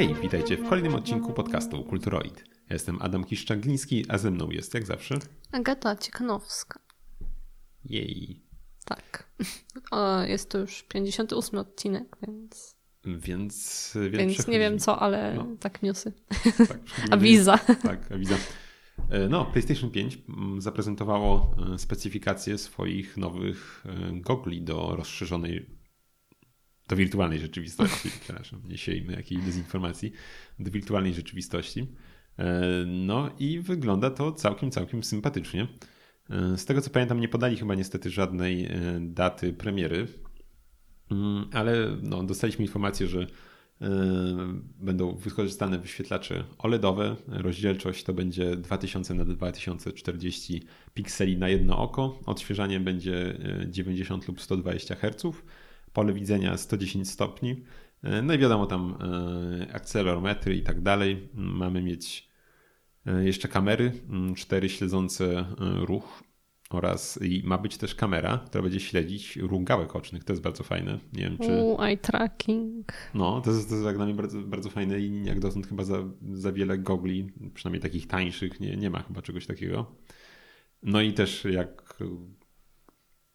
Hej, witajcie w kolejnym odcinku podcastu Kulturoid. Ja jestem Adam Kiszczagliński, a ze mną jest, jak zawsze, Agata Ciechanowska. jej. Tak. O, jest to już 58 odcinek, więc, Więc, więc, więc nie wiem co, ale No. tak newsy. Tak, Awiza. Tak, awiza. E, No, PlayStation 5 mm, zaprezentowało e, specyfikację swoich nowych e, gogli do rozszerzonej, do wirtualnej rzeczywistości. Przepraszam, nie siejmy jakiejś dezinformacji. Do wirtualnej rzeczywistości. E, No i wygląda to całkiem, całkiem sympatycznie. E, Z tego co pamiętam, nie podali chyba niestety żadnej e, daty premiery, Mm, ale no, dostaliśmy informację, że będą wykorzystane wyświetlacze OLEDowe. Rozdzielczość to będzie 2000 na 2040 pikseli na jedno oko. Odświeżanie będzie e, 90 lub 120 Hz. Pole widzenia 110 stopni. E, No i wiadomo tam e, akcelerometry i tak dalej. Mamy mieć e, jeszcze kamery, cztery śledzące ruch oraz i ma być też kamera, która będzie śledzić ruch gałek ocznych. To jest bardzo fajne. Nie wiem, czy. U, eye tracking. No, to jest, to jest jak dla mnie bardzo, bardzo fajne i jak dotąd chyba za, za wiele gogli, przynajmniej takich tańszych, nie, nie ma chyba czegoś takiego. No i też jak.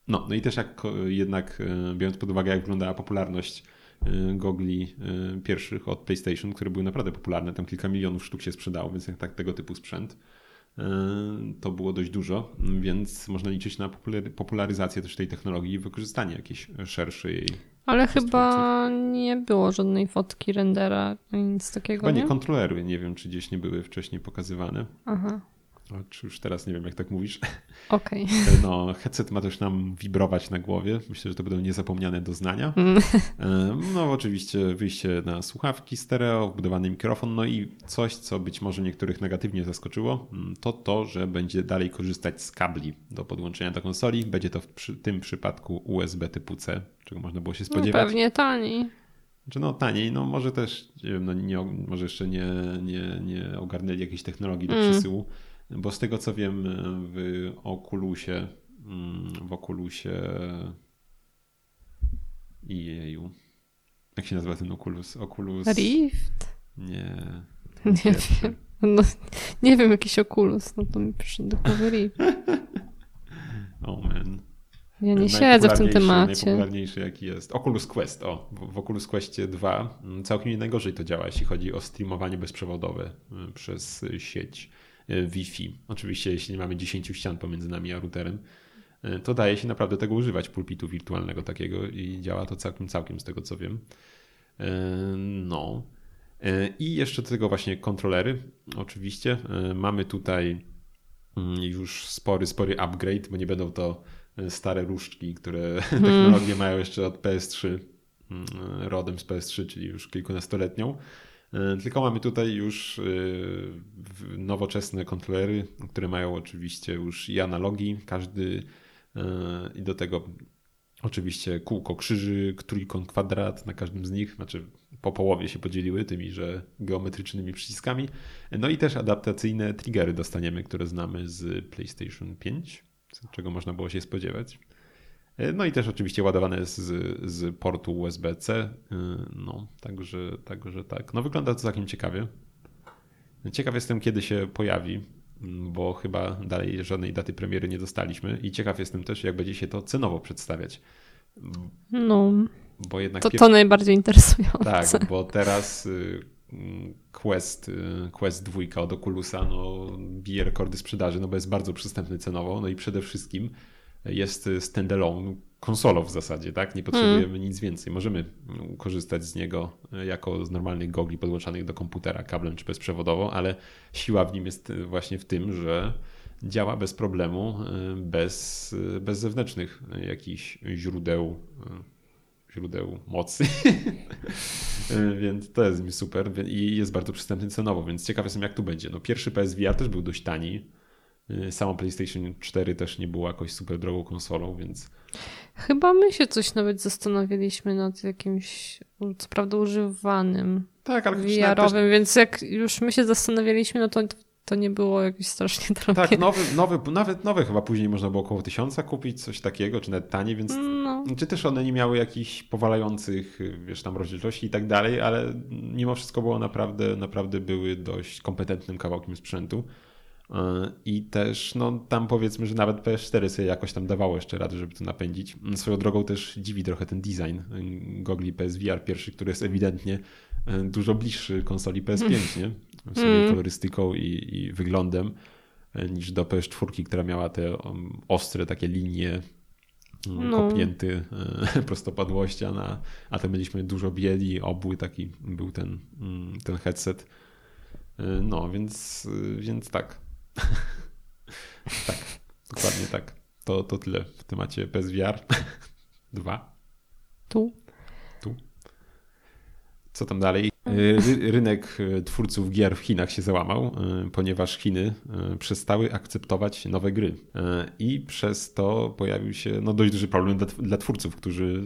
No, no i też jak e, jednak e, biorąc pod uwagę, jak wyglądała popularność e, gogli pierwszych od PlayStation, które były naprawdę popularne, tam kilka milionów sztuk się sprzedało, więc jak tak tego typu sprzęt, to było dość dużo, więc można liczyć na populary- popularyzację też tej technologii i wykorzystanie jakiejś szerszej jej Ale chyba nie było żadnej fotki rendera, nic takiego, Chyba nie nie? kontrolery, nie wiem, czy gdzieś nie były wcześniej pokazywane. Aha, czy już teraz nie wiem, jak tak mówisz. okej. No, headset ma też nam wibrować na głowie. Myślę, że to będą niezapomniane doznania. Mm. E, No, oczywiście wyjście na słuchawki stereo, wbudowany mikrofon, no i coś, co być może niektórych negatywnie zaskoczyło, mm, to to, że będzie dalej korzystać z kabli do podłączenia do konsoli. Będzie to w przy, tym przypadku USB typu C, czego można było się No, spodziewać. pewnie taniej. Czy no taniej, no może też, nie wiem, no nie, może jeszcze nie, nie, nie ogarnęli jakiejś technologii do Mm. Bo z tego co wiem w Oculusie, mm, w Oculusie i jeju, jak się nazywa ten Oculus? Oculus? Rift? Nie. Nie wiem. No, nie wiem, jakiś Oculus, no to mi przyszedł do Rift. Oh man. Ja nie siedzę w tym temacie. Najpopularniejszy jaki jest. Oculus Quest. O, w, Oculus Questie 2 mm, całkiem nie najgorzej to działa, jeśli chodzi o streamowanie bezprzewodowe y, przez sieć Wi-Fi. Oczywiście, jeśli nie mamy 10 ścian pomiędzy nami a routerem, y, to daje się naprawdę tego używać, pulpitu wirtualnego takiego i działa to całkiem, całkiem z tego co wiem. Y, No. I jeszcze do tego właśnie kontrolery. Oczywiście mamy tutaj mm, już spory, spory upgrade, bo nie będą to stare różdżki, które technologię mają jeszcze od PS3, mm, rodem z PS3, czyli już kilkunastoletnią. Y, Tylko mamy tutaj już w- nowoczesne kontrolery, które mają oczywiście już i analogii, każdy y, i do tego oczywiście kółko, krzyżyk, trójkąt, kwadrat na każdym z nich, znaczy po połowie się podzieliły tymi, że geometrycznymi przyciskami. No i też adaptacyjne triggery dostaniemy, które znamy z PlayStation 5, z czego można było się spodziewać. No i też oczywiście ładowane z, z portu USB-C. No, także, także tak. No wygląda to całkiem ciekawie. Ciekaw jestem, kiedy się pojawi, bo chyba dalej żadnej daty premiery nie dostaliśmy. I ciekaw jestem też, jak będzie się to cenowo przedstawiać. No, Bo jednak to, to najbardziej interesujące. tak, bo teraz y, mm, Quest, y, Quest 2 od Oculusa no, bije rekordy sprzedaży, no bo jest bardzo przystępny cenowo, no i przede wszystkim jest standalone konsolą w zasadzie, tak? Nie potrzebujemy nic więcej. Możemy korzystać z niego jako z normalnych gogli podłączanych do komputera kablem czy bezprzewodowo, ale siła w nim jest właśnie w tym, że działa bez problemu, y, bez, y, bez zewnętrznych jakichś źródeł y, źródeł mocy. więc to jest mi super i jest bardzo przystępny cenowo, więc ciekaw jestem jak tu będzie. No, pierwszy PSVR też był dość tani. Y, Samo PlayStation 4 też nie było jakoś super drogą konsolą, więc Chyba my się coś nawet zastanawialiśmy nad jakimś, co prawda używanym, tak, ale VR-owym, więc jak już my się zastanawialiśmy, no to to nie było jakieś strasznie drogie. Tak, nowy, nowy, nawet nowe chyba później można było około tysiąca kupić, coś takiego, czy nawet taniej, więc no. czy też one nie miały jakichś powalających, wiesz, tam rozdzielczości i tak dalej, ale mimo wszystko było naprawdę, naprawdę były dość kompetentnym kawałkiem sprzętu. E, I też, no tam powiedzmy, że nawet PS4 sobie jakoś tam dawało jeszcze radę, żeby to napędzić. Swoją drogą też dziwi trochę ten design gogli PSVR pierwszy, który jest ewidentnie e, dużo bliższy konsoli PS5, nie? Sobie mm. kolorystyką i, i, wyglądem e, niż do PS4, która miała te ostre takie linie mm, no. kopnięty prostopadłości, a, na, a to mieliśmy dużo bieli, obły taki był ten, mm, ten headset. No, więc, więc tak. tak, dokładnie tak. To, to tyle w temacie PSVR. Dwa. Tu. Tu. Co tam dalej? Ry rynek e, twórców gier w Chinach się załamał, e, ponieważ Chiny przestały akceptować nowe gry. I przez to pojawił się no, dość duży problem dla, dla twórców, którzy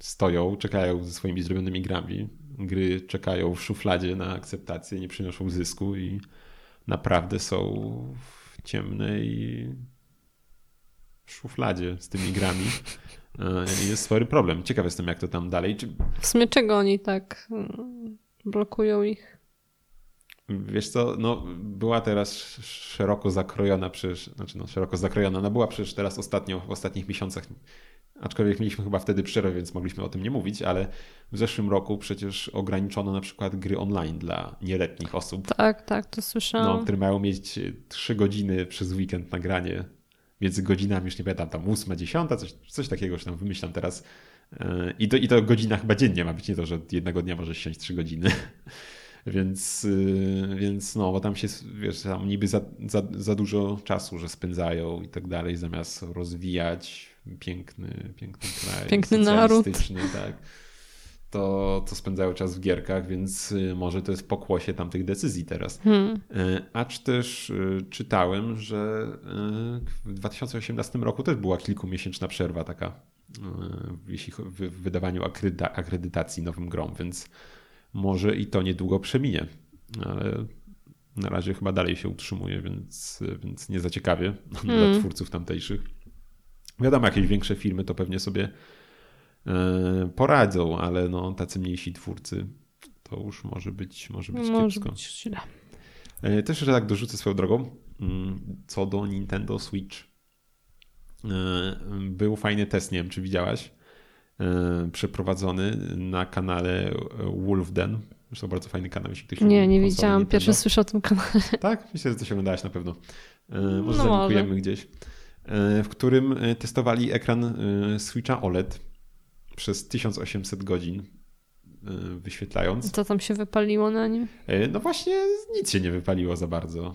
stoją, czekają ze swoimi zrobionymi grami. Gry czekają w szufladzie na akceptację, nie przynoszą zysku i naprawdę są w ciemnej szufladzie z tymi grami. E, jest spory problem. Ciekaw jestem, jak to tam dalej. Czy... W sumie czego oni tak mm, blokują ich? Wiesz co, no była teraz szeroko zakrojona przecież, znaczy no szeroko zakrojona, no była przecież teraz ostatnio, w ostatnich miesiącach aczkolwiek mieliśmy chyba wtedy przerwę, więc mogliśmy o tym nie mówić, ale w zeszłym roku przecież ograniczono na przykład gry online dla nieletnich osób. Tak, tak, to słyszałam. No, które mają mieć 3 godziny przez weekend nagranie między godzinami, już nie pamiętam, tam 8, 10, coś, coś takiego, że tam wymyślam teraz. E, I to, I to godzina chyba dziennie ma być, nie to, że jednego dnia możesz siąść 3 godziny. Więc, y, więc no, bo tam się, wiesz, tam niby za, za, za dużo czasu, że spędzają i tak dalej, zamiast rozwijać piękny, piękny kraj. Piękny naród. Tak, to, to spędzają czas w gierkach, więc y, może to jest pokłosie tamtych decyzji teraz. Hmm. Y, acz też czytałem, że w 2018 roku też była kilkumiesięczna przerwa taka, jeśli w wydawaniu akredytacji nowym grom, więc może i to niedługo przeminie. Ale na razie chyba dalej się utrzymuje, więc, więc nie za ciekawie dla hmm. twórców tamtejszych. Wiadomo, jakieś większe firmy to pewnie sobie e, poradzą, ale no, tacy mniejsi twórcy to już może być, może być może kiepsko. Być. E, też jeszcze tak dorzucę swoją drogą, mm, co do Nintendo Switch. E, był fajny test, nie wiem czy widziałaś przeprowadzony na kanale Wolfden. Zresztą bardzo fajny kanał, jeśli ktoś Nie, nie widziałam. Pierwszy słyszę o tym kanale. Tak? Myślę, że to się oglądałaś na pewno. Może no, zalinkujemy gdzieś. E, w którym testowali ekran Switcha OLED przez 1800 godzin wyświetlając. Co tam się wypaliło na nim? No właśnie nic się nie wypaliło za bardzo.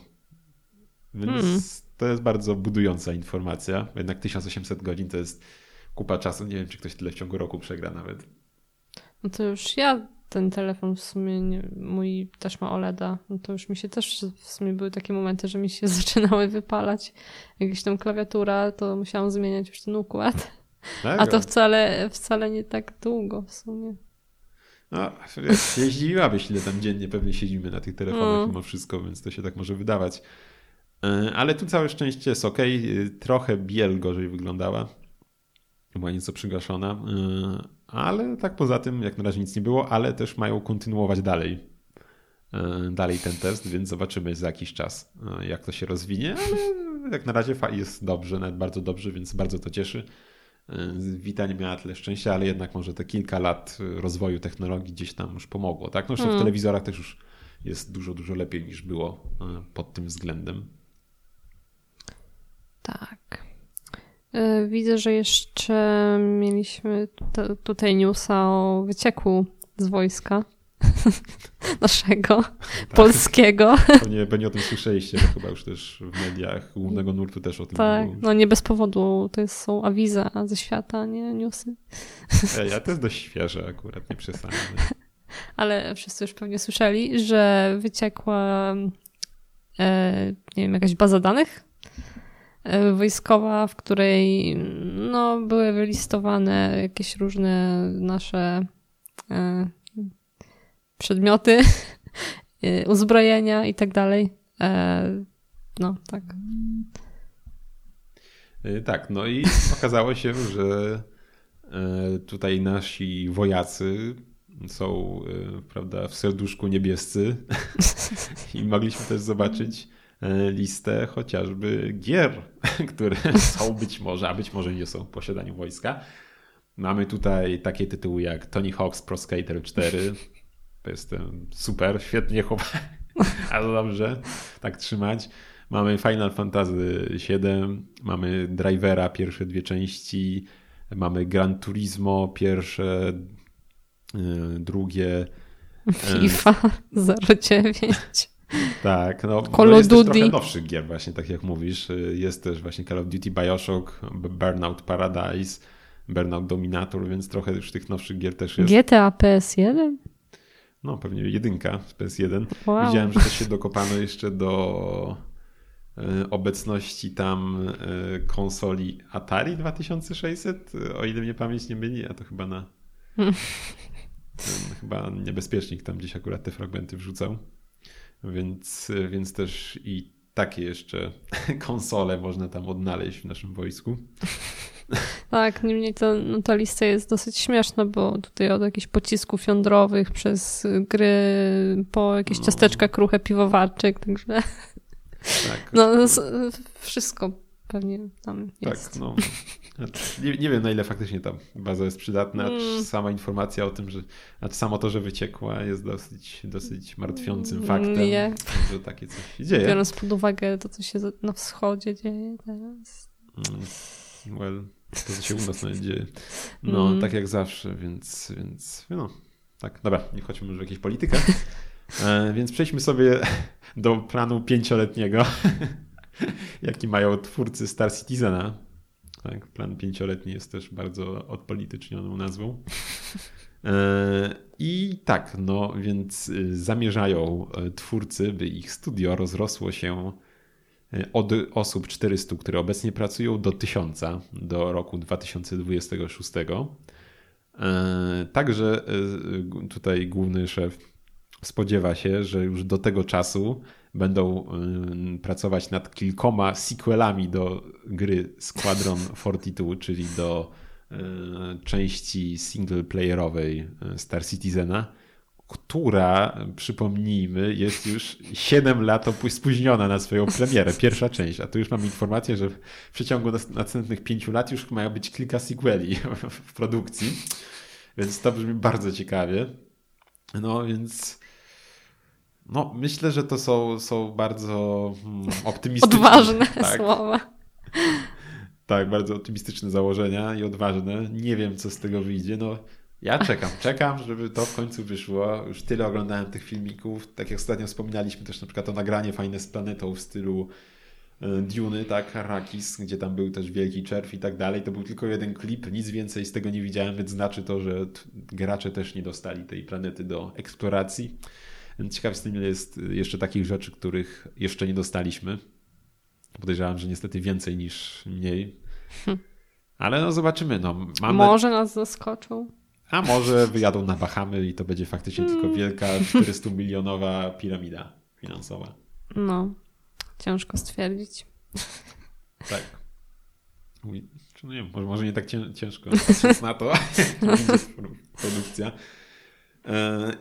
Więc hmm. to jest bardzo budująca informacja. Jednak 1800 godzin to jest kupa czasu. Nie wiem, czy ktoś tyle w ciągu roku przegra nawet. No to już ja ten telefon w sumie, nie, mój też ma OLEDa, no to już mi się też w sumie były takie momenty, że mi się zaczynały wypalać jakieś tam klawiatura, to musiałam zmieniać już ten układ. Tak, A to wcale, wcale nie tak długo w sumie. No, wiesz, jeździłabyś ile tam dziennie pewnie siedzimy na tych telefonach no. mimo wszystko, więc to się tak może wydawać. E, ale tu całe szczęście jest ok. Trochę biel gorzej wyglądała była nieco przygaszona, y, ale tak poza tym jak na razie nic nie było, ale też mają kontynuować dalej y, dalej ten test, więc zobaczymy za jakiś czas y, jak to się rozwinie, ale jak na razie jest dobrze, nawet bardzo dobrze, więc bardzo to cieszy. Wita nie miała tyle szczęścia, ale jednak może te kilka lat rozwoju technologii gdzieś tam już pomogło. Tak? No, w hmm. telewizorach też już jest dużo, dużo lepiej niż było pod tym względem. Tak. E, widzę, że jeszcze mieliśmy tutaj newsa o wycieku z wojska naszego, tak. polskiego. Pewnie, pewnie o tym słyszeliście, bo chyba już też w mediach głównego nurtu też o tym Tak, było. no nie bez powodu, to jest, są awiza ze świata, nie newsy. Ja to jest dość świeże akurat, nie przesadzę. Ale wszyscy już pewnie słyszeli, że wyciekła e, nie wiem, jakaś baza danych E, wojskowa, w której no, były wylistowane jakieś różne nasze e, przedmioty, e, uzbrojenia i tak dalej. E, no, tak. E, tak, no i okazało się, że e, tutaj nasi wojacy są, e, prawda, w serduszku niebiescy i mogliśmy też zobaczyć listę chociażby gier, które są być może, a być może nie są w posiadaniu wojska. Mamy tutaj takie tytuły jak Tony Hawk's Pro Skater 4. To jest super, świetnie chłopak. Ale dobrze, tak trzymać. Mamy Final Fantasy VII, mamy Drivera, pierwsze dwie części, mamy Gran Turismo, pierwsze, yy, drugie. FIFA 09. Tak, no, Call no jest Duty. trochę nowszych gier właśnie, tak jak mówisz. Jest też właśnie Call of Duty, Bioshock, Burnout Paradise, Burnout Dominator, więc trochę już tych nowszych gier też jest. GTA PS1? No, pewnie jedynka z PS1. Wow. Widziałem, że też się dokopano jeszcze do e, obecności tam e, konsoli Atari 2600, o ile mnie pamięć nie myli, a to chyba na chyba niebezpiecznik tam gdzieś akurat te fragmenty wrzucał. Więc, więc też i takie jeszcze konsole można tam odnaleźć w naszym wojsku. Tak, niemniej to, no, ta lista jest dosyć śmieszna, bo tutaj od jakichś pocisków jądrowych przez gry po jakieś no. ciasteczka kruche, piwowarczyk, także tak. no, wszystko pewnie tam tak, jest. Tak, no. Nie, nie, wiem na ile faktycznie ta baza jest przydatna, mm. sama informacja o tym, że znaczy samo to, że wyciekła jest dosyć, dosyć martwiącym faktem, nie. że takie coś się dzieje. Biorąc pod uwagę to, co się na wschodzie dzieje teraz. Mm. Well, to, co się u nas dzieje. No, mm. tak jak zawsze, więc, więc no, tak, dobra, nie chodźmy już w jakieś politykę. E, więc przejdźmy sobie do planu pięcioletniego, jaki mają twórcy Star Citizena. Tak, plan pięcioletni jest też bardzo odpolitycznioną nazwą. E, I tak, no więc y, zamierzają e, twórcy, by ich studio rozrosło się e, od osób 400, które obecnie pracują, do 1000 do roku 2026. Także tutaj główny szef spodziewa się, że już do tego czasu będą pracować nad kilkoma sequelami do gry Squadron 42, czyli do y, części singleplayerowej y, Star Citizena, która, przypomnijmy, jest już 7 lat spóźniona na swoją premierę, pierwsza część, a tu już mamy informację, że w przeciągu następnych 5 lat już mają być kilka sequeli w produkcji, więc to brzmi bardzo ciekawie. No więc no, myślę, że to są, są bardzo hmm, optymistyczne. Odważne tak. słowa. Tak, bardzo optymistyczne założenia i odważne. Nie wiem, co z tego wyjdzie. No, ja czekam, czekam, żeby to w końcu wyszło. Już tyle oglądałem tych filmików. Tak jak ostatnio wspominaliśmy też na przykład to nagranie fajne z planetą w stylu e, Duny, tak, Arrakis, gdzie tam był też wielki czerw i tak dalej. To był tylko jeden klip, nic więcej z tego nie widziałem, więc znaczy to, że gracze też nie dostali tej planety do eksploracji. Ciekaw jestem, ile jest jeszcze takich rzeczy, których jeszcze nie dostaliśmy. Podejrzewam, że niestety więcej niż mniej. Hm. Ale no zobaczymy. No, mamy... Może nas zaskoczą. A może wyjadą na Bahamy i to będzie faktycznie hmm. tylko wielka 400 milionowa piramida finansowa. No, ciężko stwierdzić. Tak. No nie może, może nie tak ciężko patrząc na to, produkcja.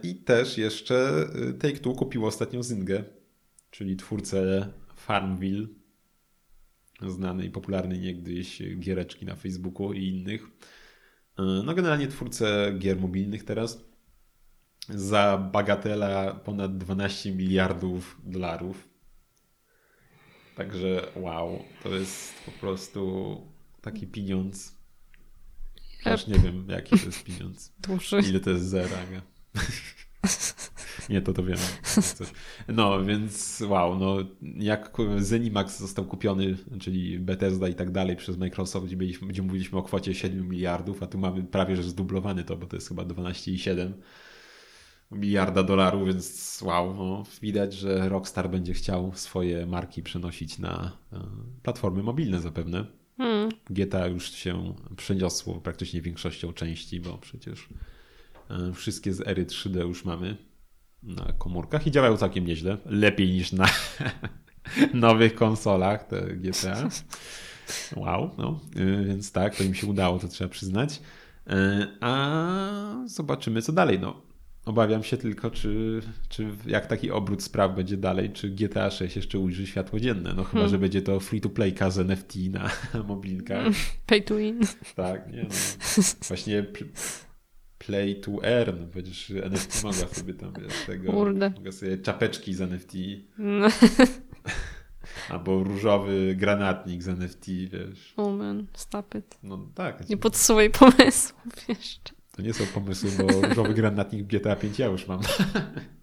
I też jeszcze e, Take-Two kupiło ostatnio Zyngę, czyli twórcę Farmville, znanej, popularnej niegdyś giereczki na Facebooku i innych. E, no generalnie twórcę gier mobilnych teraz za bagatela ponad 12 miliardów dolarów. Także wow, to jest po prostu taki pieniądz. Aż nie wiem, jaki to jest pieniądz. Duży. Ile to jest zeraga. Nie, to to wiem. No, więc wow, no jak Zenimax został kupiony, czyli Bethesda i tak dalej przez Microsoft, gdzie, byliśmy, gdzie mówiliśmy o kwocie 7 miliardów, a tu mamy prawie, że zdublowany to, bo to jest chyba 12,7 miliarda dolarów, więc wow, no, widać, że Rockstar będzie chciał swoje marki przenosić na e, platformy mobilne zapewne. Hmm. GTA już się przeniosło praktycznie większością części, bo przecież wszystkie z ery 3D już mamy. na komórkach i działają całkiem nieźle. Lepiej niż na nowych konsolach te GTA. Wow, no, y, więc tak, to im się udało, to trzeba przyznać. Y, a zobaczymy, co dalej. No, obawiam się tylko, czy, czy jak taki obrót spraw będzie dalej, czy GTA 6 jeszcze ujrzy światło dzienne. No chyba, hmm. że będzie to free-to-play z NFT na mobilkach. Pay to win. Tak, nie no. Właśnie play to earn, przecież NFT mogła sobie tam, wiesz, tego, Kurde. mogła sobie czapeczki z NFT. No. Albo różowy granatnik z NFT, wiesz. Oh man, stop it. No tak. Nie podsuwaj pomysłów jeszcze. To nie są pomysły, bo różowy granatnik GTA 5 ja już mam.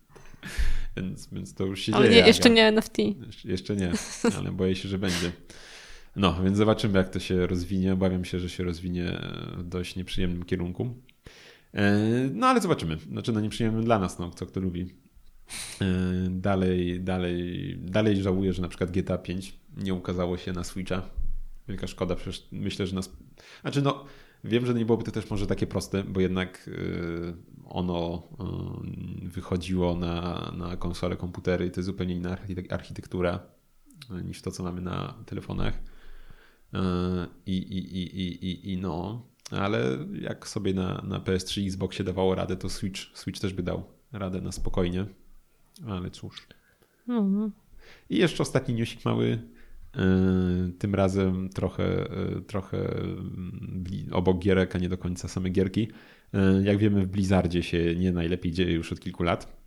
więc, więc to już się ale dzieje. Nie, jeszcze nie NFT. Jeszcze, jeszcze nie, ale boję się, że będzie. No, więc zobaczymy, jak to się rozwinie. Obawiam się, że się rozwinie w dość nieprzyjemnym kierunku. E, no, ale zobaczymy. Znaczy, no nieprzyjemnym dla nas, no, kto kto lubi. E, dalej, dalej, dalej żałuję, że na przykład GTA 5 nie ukazało się na Switcha. Wielka szkoda, przecież myślę, że nas. Znaczy, no, wiem, że nie byłoby to też może takie proste, bo jednak e, ono wychodziło na, na konsole, komputery i to jest zupełnie inna architektura niż to, co mamy na telefonach. I, i, i, i, i, i no, ale jak sobie na, na PS3 i Xboxie dawało radę, to Switch, Switch też by dał radę na spokojnie. Ale cóż. Mhm. I jeszcze ostatni newsik mały. E, tym razem trochę, e, trochę mm, obok gierek, a nie do końca same gierki. E, jak wiemy, w Blizzardzie się nie najlepiej dzieje już od kilku lat.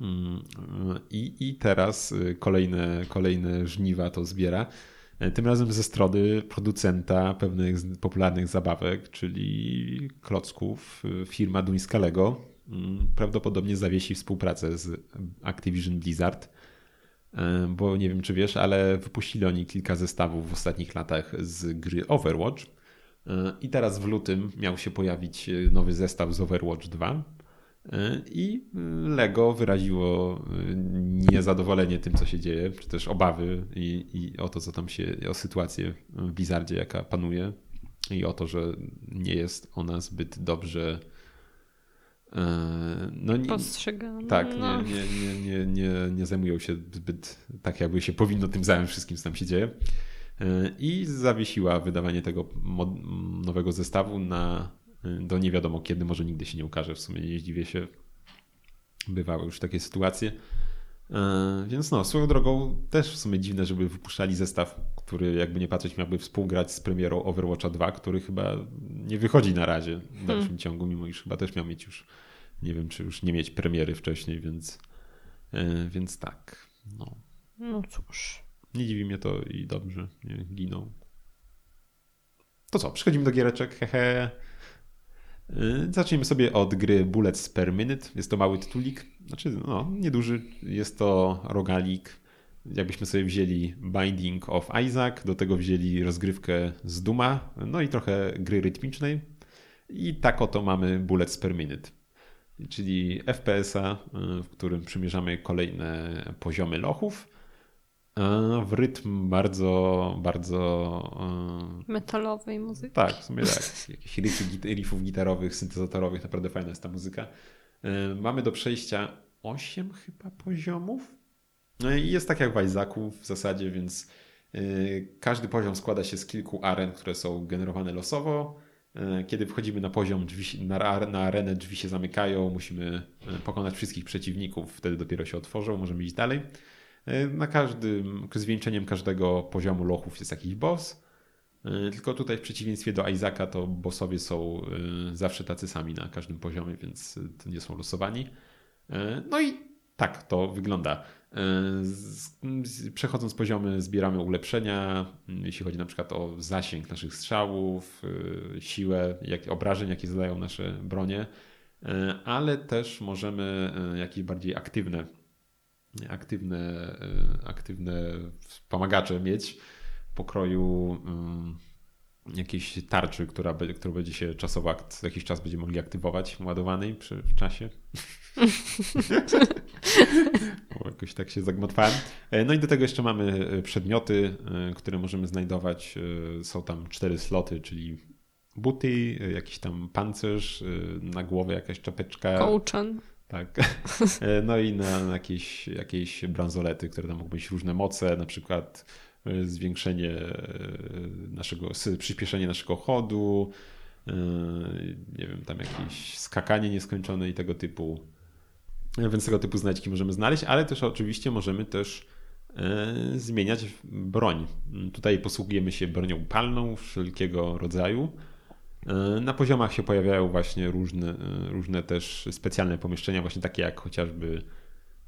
Mm, I, i teraz kolejne, kolejne żniwa to zbiera. Tym razem ze strony producenta pewnych popularnych zabawek, czyli klocków, firma Duńska Lego, Mm, prawdopodobnie zawiesi współpracę z Activision Blizzard. E, bo nie wiem, czy wiesz, ale wypuścili oni kilka zestawów w ostatnich latach z gry Overwatch. E, I teraz w lutym miał się pojawić nowy zestaw z Overwatch 2. E, I Lego wyraziło niezadowolenie tym, co się dzieje, czy też obawy i, i o to, co tam się, o sytuację w Blizzardzie, jaka panuje, i o to, że nie jest ona zbyt dobrze E, no, nie, Postrzegane. Tak, no. nie, nie, nie, nie, nie zajmują się zbyt tak, jakby się powinno tym zająć wszystkim, co tam się dzieje. I zawiesiła wydawanie tego nowego zestawu na, do nie wiadomo kiedy, może nigdy się nie ukaże. W sumie nie zdziwię się. Bywały już takie sytuacje. Więc no, swoją drogą też w sumie dziwne, żeby wypuszczali zestaw, który jakby nie patrzeć miałby współgrać z premierą Overwatcha 2, który chyba nie wychodzi na razie w dalszym hmm. ciągu, mimo iż chyba też miał mieć już nie wiem, czy już nie mieć premiery wcześniej, więc, e, więc tak. No. no cóż. Nie dziwi mnie to i dobrze, nie giną. To co, przechodzimy do giereczek, hehe. E, zacznijmy sobie od gry Bullets per Minute. Jest to mały tytulik, znaczy no, nieduży. Jest to rogalik. Jakbyśmy sobie wzięli Binding of Isaac, do tego wzięli rozgrywkę z Duma, no i trochę gry rytmicznej. I tak oto mamy Bullets per Minute czyli FPS-a, y, w którym przymierzamy kolejne poziomy lochów w rytm bardzo, bardzo... Y, Metalowej muzyki. Tak, w sumie tak. Jakichś riffów, riffów gitarowych, syntezatorowych, naprawdę fajna jest ta muzyka. Y, mamy do przejścia 8 chyba poziomów. No i jest tak jak w Isaacu w zasadzie, więc każdy poziom składa się z kilku aren, które są generowane losowo E, kiedy wchodzimy na poziom, drzwi, na, na arenę drzwi się zamykają, musimy e, pokonać wszystkich przeciwników, wtedy dopiero się otworzą, możemy iść dalej. E, na każdym, zwieńczeniem każdego poziomu lochów jest jakiś boss. Tylko tutaj w przeciwieństwie do Isaaca to bossowie są zawsze tacy sami na każdym poziomie, więc nie są losowani. No i tak to wygląda. Przechodząc poziomy, zbieramy ulepszenia, jeśli chodzi na przykład o zasięg naszych strzałów, siłę, jak, obrażeń, jakie zadają nasze bronie, ale też możemy jakieś bardziej aktywne, aktywne, aktywne wspomagacze mieć pokroju jakiejś tarczy, która, która będzie się czasowo, co jakiś czas będziemy mogli aktywować ładowanej przy, w czasie. jakoś tak się zagmatwałem. E, no i do tego jeszcze mamy e, przedmioty, e, które możemy znajdować. Są tam cztery sloty, czyli buty, jakiś tam pancerz, na głowę jakaś czapeczka. Kołczan. Tak. E, no i na, jakieś, jakieś bransolety, które tam mogą być różne moce, na przykład e, zwiększenie naszego, przyspieszenie naszego chodu, nie wiem, tam jakieś skakanie nieskończone i tego typu. Więc tego typu znajdźki możemy znaleźć, ale też oczywiście możemy też zmieniać broń. Tutaj posługujemy się bronią palną wszelkiego rodzaju. E, na poziomach się pojawiają właśnie różne, e, różne też specjalne pomieszczenia, właśnie takie jak chociażby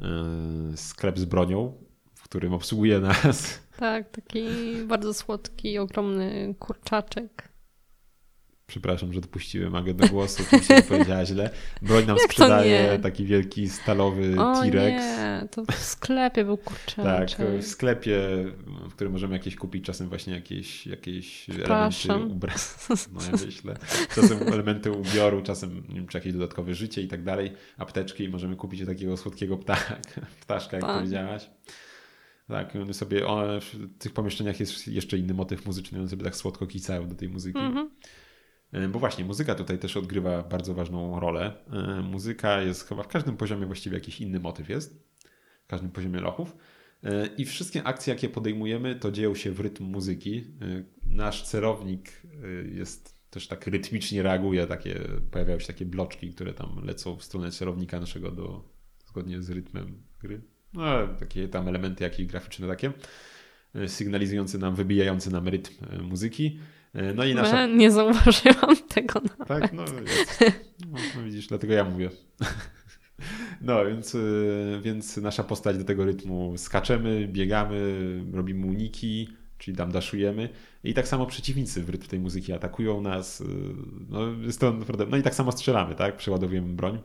e, sklep z bronią, w którym obsługuje nas. Tak, taki bardzo słodki, ogromny kurczaczek. Przepraszam, że dopuściłem Agę do głosu, oczywiście powiedziała źle. Broń nam sprzedaje taki wielki stalowy T-Rex. nie, to w sklepie był kurczak. Tak, w sklepie, w którym możemy jakieś kupić czasem właśnie jakieś, jakieś elementy ubrania. No ja myślę. Czasem elementy ubioru, czasem nie wiem, czy jakieś dodatkowe życie i tak dalej. Apteczki i możemy kupić takiego słodkiego ptaka, ptaszka, jak tak. powiedziałaś. Tak, one sobie, one, w tych pomieszczeniach jest jeszcze inny motyw muzyczny, one sobie tak słodko kicają do tej muzyki. Mm -hmm. E, bo właśnie, muzyka tutaj też odgrywa bardzo ważną rolę. E, muzyka jest chyba w każdym poziomie właściwie jakiś inny motyw jest, w każdym poziomie lochów. E, I wszystkie akcje, jakie podejmujemy, to dzieją się w rytm muzyki. Nasz celownik jest też tak rytmicznie reaguje, takie, pojawiają się takie bloczki, które tam lecą w stronę celownika naszego do, zgodnie z rytmem gry. No, takie tam elementy jakieś graficzne takie, sygnalizujące nam, wybijające nam rytm muzyki. E, no i nasza... Nie zauważyłam tego nawet. Tak, no, no, no widzisz, dlatego ja mówię. No, więc, e, więc nasza postać do tego rytmu skaczemy, biegamy, robimy uniki, czyli tam daszujemy. I tak samo przeciwnicy w rytm tej muzyki atakują nas. E, no, jest to naprawdę... no i tak samo strzelamy, tak? Przeładowujemy broń.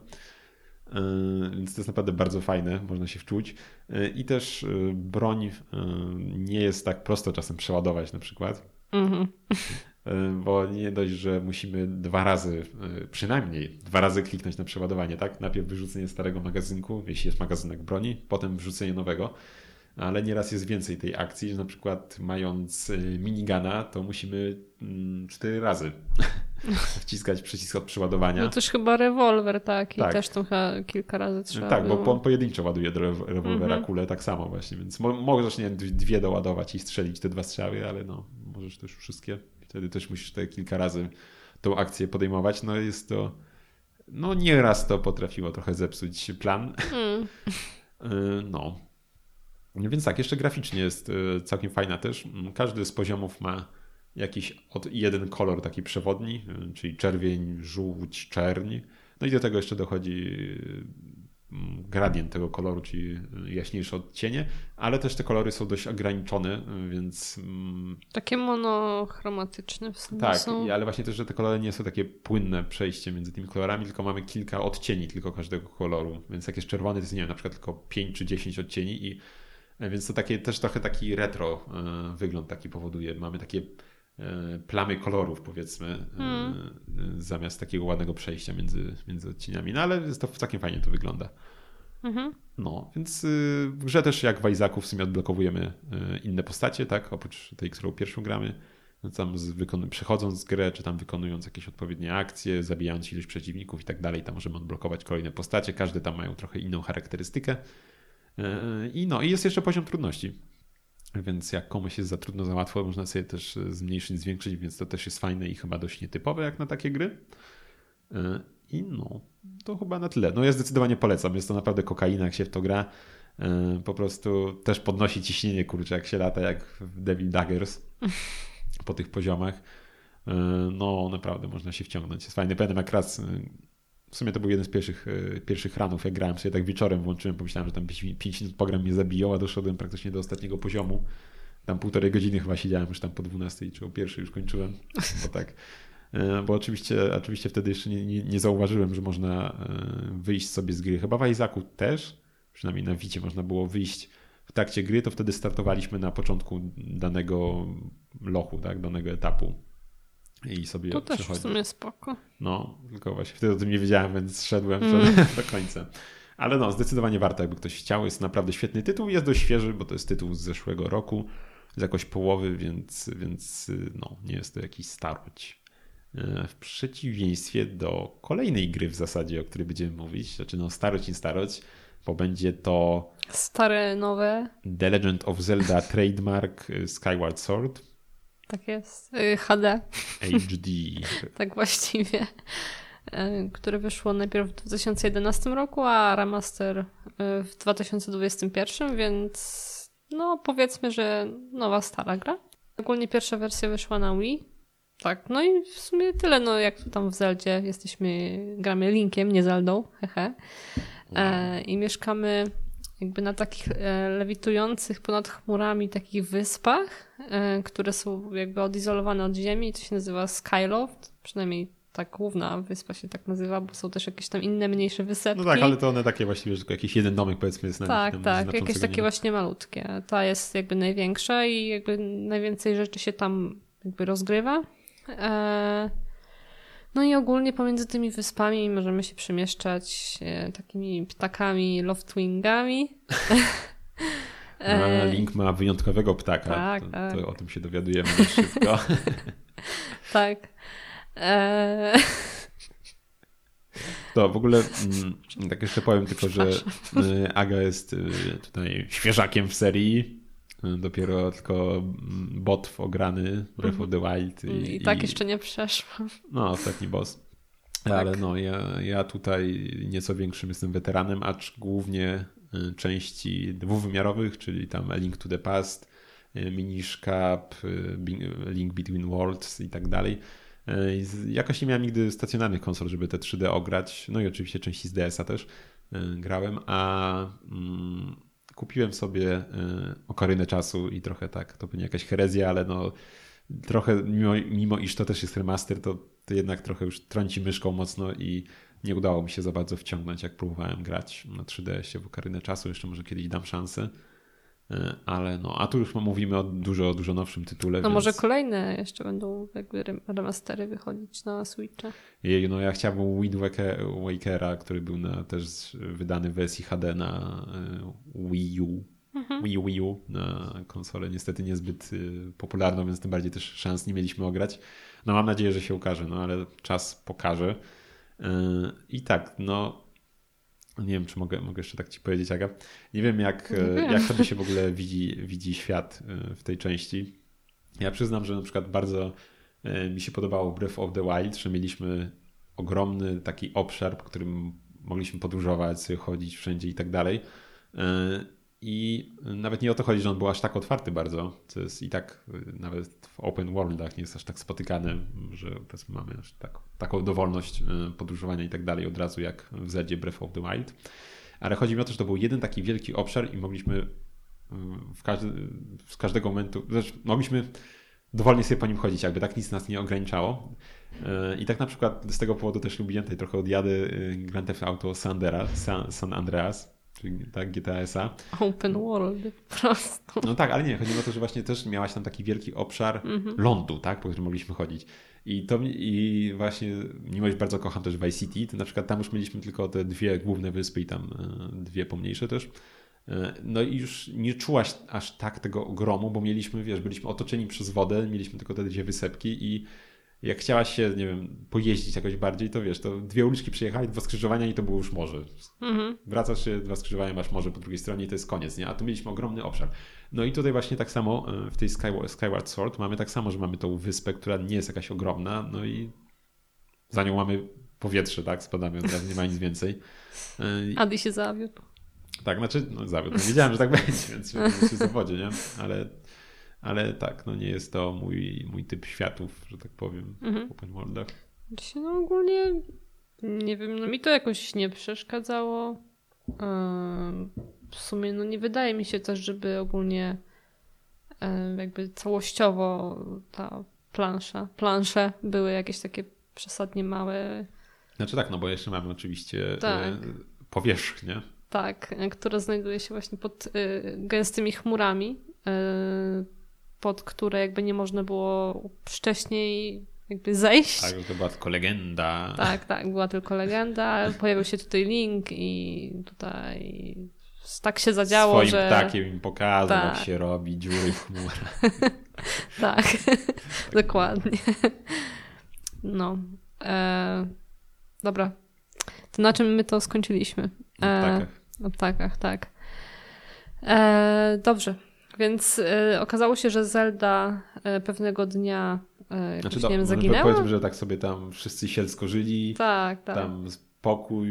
Więc to jest naprawdę bardzo fajne, można się wczuć. I też broń nie jest tak prosto czasem przeładować na przykład. Mhm. E, bo nie dość, że musimy dwa razy, e, przynajmniej dwa razy kliknąć na przeładowanie, tak? Najpierw wyrzucenie starego magazynku, jeśli jest magazynek broni, potem wrzucenie nowego, ale nieraz jest więcej tej akcji, że na przykład mając e, minigana, to musimy mm, cztery razy wciskać przycisk od przeładowania. No też chyba rewolwer, tak, i tak. też to chyba kilka razy trzeba Tak, było. bo on pojedynczo ładuje do rewolwera mhm. kulę tak samo właśnie, więc mo możesz nie dwie doładować i strzelić te dwa strzały, ale no, możesz też wszystkie. Wtedy też musisz te kilka razy tą akcję podejmować. No jest to, no nieraz to potrafiło trochę zepsuć plan. Mm. no. Więc tak, jeszcze graficznie jest e, całkiem fajna też. Każdy z poziomów ma jakiś od jeden kolor taki przewodni, e, czyli czerwień, żółć, czerń. No i do tego jeszcze dochodzi gradient tego koloru, czyli jaśniejsze odcienie, ale też te kolory są dość ograniczone, więc... Mm, takie monochromatyczne w sumie Tak, są. ale właśnie też, że te kolory nie są takie płynne przejście między tymi kolorami, tylko mamy kilka odcieni tylko każdego koloru, więc jak jest czerwony, to jest nie wiem, na przykład tylko 5 czy 10 odcieni i e, więc to takie też trochę taki retro e, wygląd taki powoduje. Mamy takie plamy kolorów, powiedzmy, hmm. zamiast takiego ładnego przejścia między, między odcieniami. No ale jest to całkiem fajnie to wygląda. Mhm. No, więc y, w grze też jak w w sumie odblokowujemy y, inne postacie, tak? Oprócz tej, którą pierwszą gramy. No, tam z, wykon- przechodząc z grę, czy tam wykonując jakieś odpowiednie akcje, zabijając ilość przeciwników i tak dalej, tam możemy odblokować kolejne postacie. Każde tam mają trochę inną charakterystykę. Y, I no, i jest jeszcze poziom trudności. Więc jak komuś jest za trudno, za łatwo, można sobie też zmniejszyć, zwiększyć, więc to też jest fajne i chyba dość nietypowe jak na takie gry. I no, to chyba na tyle. No ja zdecydowanie polecam. Jest to naprawdę kokaina, jak się w to gra. E, po prostu też podnosi ciśnienie, kurczę, jak się lata, jak w Devil Daggers po tych poziomach. E, no naprawdę można się wciągnąć. Jest fajny. Pamiętam jak raz, e, w sumie to był jeden z pierwszych, pierwszych ranów, jak grałem sobie tak wieczorem, włączyłem, pomyślałem, że tam 5 minut program mnie zabiją, a doszedłem praktycznie do ostatniego poziomu. Tam półtorej godziny chyba siedziałem już tam po 12 czy o pierwszej już kończyłem, bo tak E, bo oczywiście, oczywiście wtedy jeszcze nie, nie, nie, zauważyłem, że można e, wyjść sobie z gry. Chyba w Isaacu też, przynajmniej na Wicie można było wyjść w trakcie gry, to wtedy startowaliśmy na początku danego lochu, tak, danego etapu. I sobie To też w sumie spoko. No, tylko właśnie wtedy o tym nie wiedziałem, więc szedłem mm. do końca. Ale no, zdecydowanie warto, jakby ktoś chciał. Jest naprawdę świetny tytuł. Jest dość świeży, bo to jest tytuł z zeszłego roku, z jakoś połowy, więc, więc no, nie jest to jakiś starość. w przeciwieństwie do kolejnej gry w zasadzie, o której będziemy mówić, znaczy no starość i starość, bo będzie to stare, nowe. The Legend of Zelda Trademark Skyward Sword. Tak jest. HD. HD. tak właściwie. E, które wyszło najpierw w 2011 roku, a remaster e, w 2021, więc no powiedzmy, że nowa stara gra. Ogólnie pierwsza wersja wyszła na Wii. Tak, no i w sumie tyle, no jak tam w Zeldzie jesteśmy, gramy Linkiem, nie Zeldą, hehe. E, I mieszkamy jakby na takich e, lewitujących ponad chmurami takich wyspach, e, które są jakby odizolowane od ziemi. To się nazywa Skyloft, przynajmniej ta główna wyspa się tak nazywa, bo są też jakieś tam inne mniejsze wysepki. No tak, ale to one takie właściwie, że tylko jakiś jeden domek powiedzmy jest na Tak, tak, jakieś takie nie... właśnie malutkie. Ta jest jakby największa i jakby najwięcej rzeczy się tam jakby rozgrywa. E... No i ogólnie pomiędzy tymi wyspami możemy się przemieszczać e, takimi ptakami loftwingami. No, Link ma wyjątkowego ptaka. Tak, to, tak. to o tym się dowiadujemy szybko. tak. Eee... To w ogóle mm, tak jeszcze powiem tylko, że y, Aga jest y, tutaj świeżakiem w serii. Y, dopiero tylko botw ograny Breath of the Wild. I, I tak i... jeszcze nie przeszłam. No, ostatni boss. Tak. Ale no, ja, ja tutaj nieco większym jestem weteranem, acz głównie części dwuwymiarowych, czyli tam A Link to the Past, Minish Cap, Link Between Worlds i tak dalej jakoś nie miałem nigdy stacjonarnych konsol, żeby te 3D ograć. No i oczywiście części z DS-a też grałem, a mm, kupiłem sobie e, Okarynę Czasu i trochę tak, to będzie jakaś herezja, ale no trochę mimo, mimo iż to też jest remaster, to, to jednak trochę już trąci myszką mocno i nie udało mi się za bardzo wciągnąć, jak próbowałem grać na 3DS-ie w Okarynę Czasu. Jeszcze może kiedyś dam szansę. E, ale no, a tu już mówimy o dużo, dużo nowszym tytule. No więc... może kolejne jeszcze będą jakby remastery wychodzić na Switcha. Jej, no ja chciałbym Wind Wakera, który był na, też wydany w wersji HD na e, Wii U. Mhm. Wii, U, Wii U na konsolę niestety niezbyt e, popularną, więc tym bardziej też szans nie mieliśmy ograć. No mam nadzieję, że się ukaże, no ale czas pokaże. I tak, no nie wiem, czy mogę, mogę jeszcze tak ci powiedzieć, Aga. Nie wiem, jak, nie jak tobie się w ogóle widzi, widzi świat e, w tej części. Ja przyznam, że na przykład bardzo e, mi się podobało Breath of the Wild, że mieliśmy ogromny taki obszar, po którym mogliśmy podróżować, chodzić wszędzie i tak dalej. I nawet nie o to chodzi, że on był aż tak otwarty bardzo, co jest i tak nawet w open worldach nie jest aż tak spotykane, że mamy aż tak, taką dowolność y, podróżowania i tak dalej od razu jak w Zedzie Breath of the Wild. Ale chodzi mi o to, że to był jeden taki wielki obszar i mogliśmy y, w każdy, z każdego momentu, znaczy mogliśmy dowolnie sobie po nim chodzić, jakby tak nic nas nie ograniczało. Y, I tak na przykład z tego powodu też lubiłem tutaj trochę odjady Grand Theft Auto Sandera, San, San Andreas, czyli tak, GTS-a. Open world po prostu. No tak, ale nie, chodzi o to, że właśnie też miałaś tam taki wielki obszar mm-hmm. lądu, tak, po którym mogliśmy chodzić. I to i właśnie, mimo że bardzo kocham też Vice City, to na przykład tam już mieliśmy tylko te dwie główne wyspy i tam e, dwie pomniejsze też. E, no i już nie czułaś aż tak tego ogromu, bo mieliśmy, wiesz, byliśmy otoczeni przez wodę, mieliśmy tylko te dwie wysepki i jak chciałaś się, nie wiem, pojeździć jakoś bardziej, to wiesz, to dwie uliczki przyjechali, dwa skrzyżowania i to było już morze. Mhm. Wracasz się, dwa skrzyżowania, masz morze po drugiej stronie i to jest koniec, nie? A tu mieliśmy ogromny obszar. No i tutaj właśnie tak samo e, w tej Skyward, Sword mamy tak samo, że mamy tą wyspę, która nie jest jakaś ogromna, no i za nią mamy powietrze, tak? Spadamy, od nie ma nic więcej. E, Adi się zawiódł. Tak, znaczy, no zawiódł. No, wiedziałem, że tak będzie, więc się zawodzie, nie? Ale ale tak, no nie jest to mój, mój typ światów, że tak powiem, mhm. w open worldach. No ogólnie nie wiem, no mi to jakoś nie przeszkadzało. W sumie no nie wydaje mi się też, żeby ogólnie jakby całościowo ta plansza, plansze były jakieś takie przesadnie małe. Znaczy tak, no bo jeszcze mamy oczywiście tak. powierzchnię. Tak, która znajduje się właśnie pod y, gęstymi chmurami pod które jakby nie można było wcześniej jakby zejść. Tak, to była tylko legenda. Tak, tak, była tylko legenda. Pojawił się tutaj link i tutaj tak się zadziało, Swoim że... ptakiem im pokazał, tak. jak się robi dziury w chmurach. tak, dokładnie. No. E, dobra. To na czym my to skończyliśmy? Na ptakach. Na ptakach, tak. E, dobrze. Więc e, okazało się, że Zelda e, pewnego dnia jakoś, Znaczy, nie do, wiem, zaginęła. powiedzmy, że tak sobie tam wszyscy sielsko żyli, Tak, tak. tam spokój,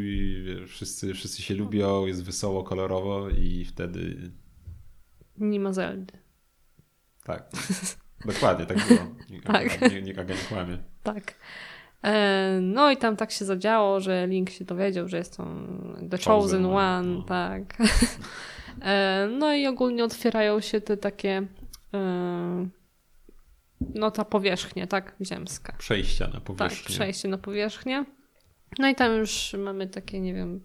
wszyscy, wszyscy się lubią, jest wesoło, kolorowo i wtedy Nie ma Zeldy. tak. Dokładnie, tak było. Nikt, Tak. Nie, Aga nie kłamie. Tak. No i tam tak się zadziało, że Link się dowiedział, że jest on The Chosen, Chosen One, One, no. tak. E, No i ogólnie otwierają się te takie e, no ta powierzchnia, tak, ziemska. Przejścia na Tak, powierzchnię. przejście na powierzchnię. No i tam już mamy takie, nie wiem,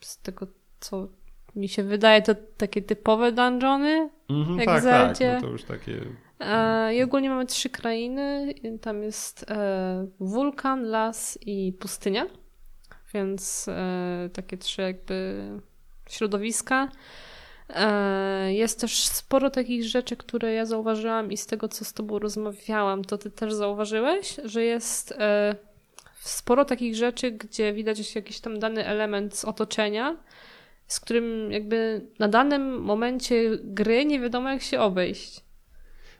z tego co mi się wydaje, to takie typowe dungeony. Mhm, jak tak, w tak, Zeldzie. no to już takie... E, I ogólnie mamy trzy krainy. Tam jest wulkan, las i pustynia. Więc takie trzy jakby środowiska. E, Jest też sporo takich rzeczy, które ja zauważyłam i z tego, co z tobą rozmawiałam, to ty też zauważyłeś, że jest e, sporo takich rzeczy, gdzie widać jakiś tam dany element z otoczenia, z którym jakby na danym momencie gry nie wiadomo jak się obejść.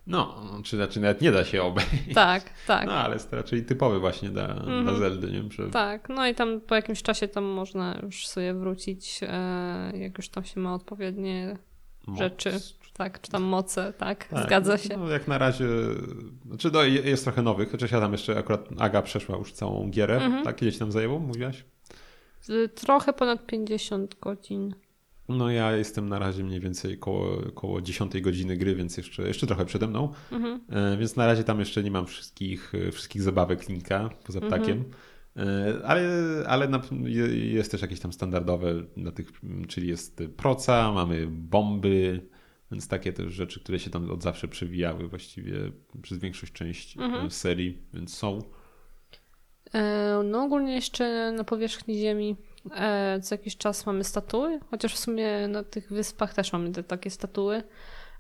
No, czy znaczy nawet nie da się obejść. Tak, tak. No, ale jest to raczej typowy właśnie dla, Mhm. dla Zeldy, nie? Że Tak, no i tam po jakimś czasie tam można już sobie wrócić, e, jak już tam się ma odpowiednie moc- rzeczy. Tak, czy tam moce, tak, Tak, zgadza no, się. No, jak na razie, znaczy no, je- jest trochę nowych, chociaż ja tam jeszcze akurat Aga przeszła już całą gierę, Mhm. tak? Ci tam zajęło, mówiłaś? Trochę ponad 50 godzin. No ja jestem na razie mniej więcej koło, koło 10 godziny gry, więc jeszcze, jeszcze trochę przede mną, Mhm. e, więc na razie tam jeszcze nie mam wszystkich, e, wszystkich zabawek Linka poza Mhm. ptakiem. E, Ale, ale na, je- jest też jakieś tam standardowe, na tych, czyli jest proca, mamy bomby, więc takie też rzeczy, które się tam od zawsze przewijały właściwie przez większość części Mhm. serii, więc są. No ogólnie jeszcze na powierzchni Ziemi co jakiś czas mamy statuły, chociaż w sumie na tych wyspach też mamy te takie statuły,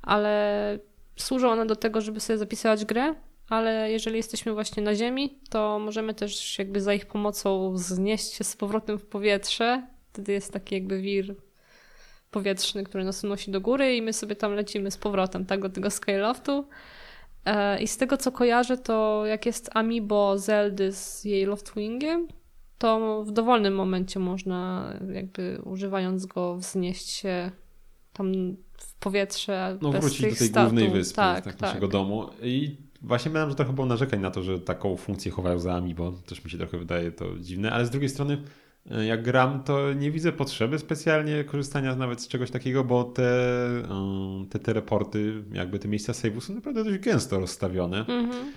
ale służą one do tego, żeby sobie zapisywać grę, ale jeżeli jesteśmy właśnie na Ziemi, to możemy też jakby za ich pomocą wznieść się z powrotem w powietrze. Wtedy jest taki jakby wir powietrzny, który nas unosi do góry i my sobie tam lecimy z powrotem, tak, do tego Skyloftu. E, I z tego co kojarzę, to jak jest Amiibo Zeldy z jej Loftwingiem, to w dowolnym momencie można jakby używając go wznieść się tam w powietrze No bez wrócić do tej statów. głównej wyspy, tak, tak, tak. naszego domu. I właśnie miałem, że trochę było narzekań na to, że taką funkcję chowają za Amiibo. Też mi się trochę wydaje to dziwne, ale z drugiej strony e, jak gram, to nie widzę potrzeby specjalnie korzystania nawet z czegoś takiego, bo te, e, te teleporty, jakby te miejsca save'u są naprawdę dość gęsto rozstawione. Mhm. E,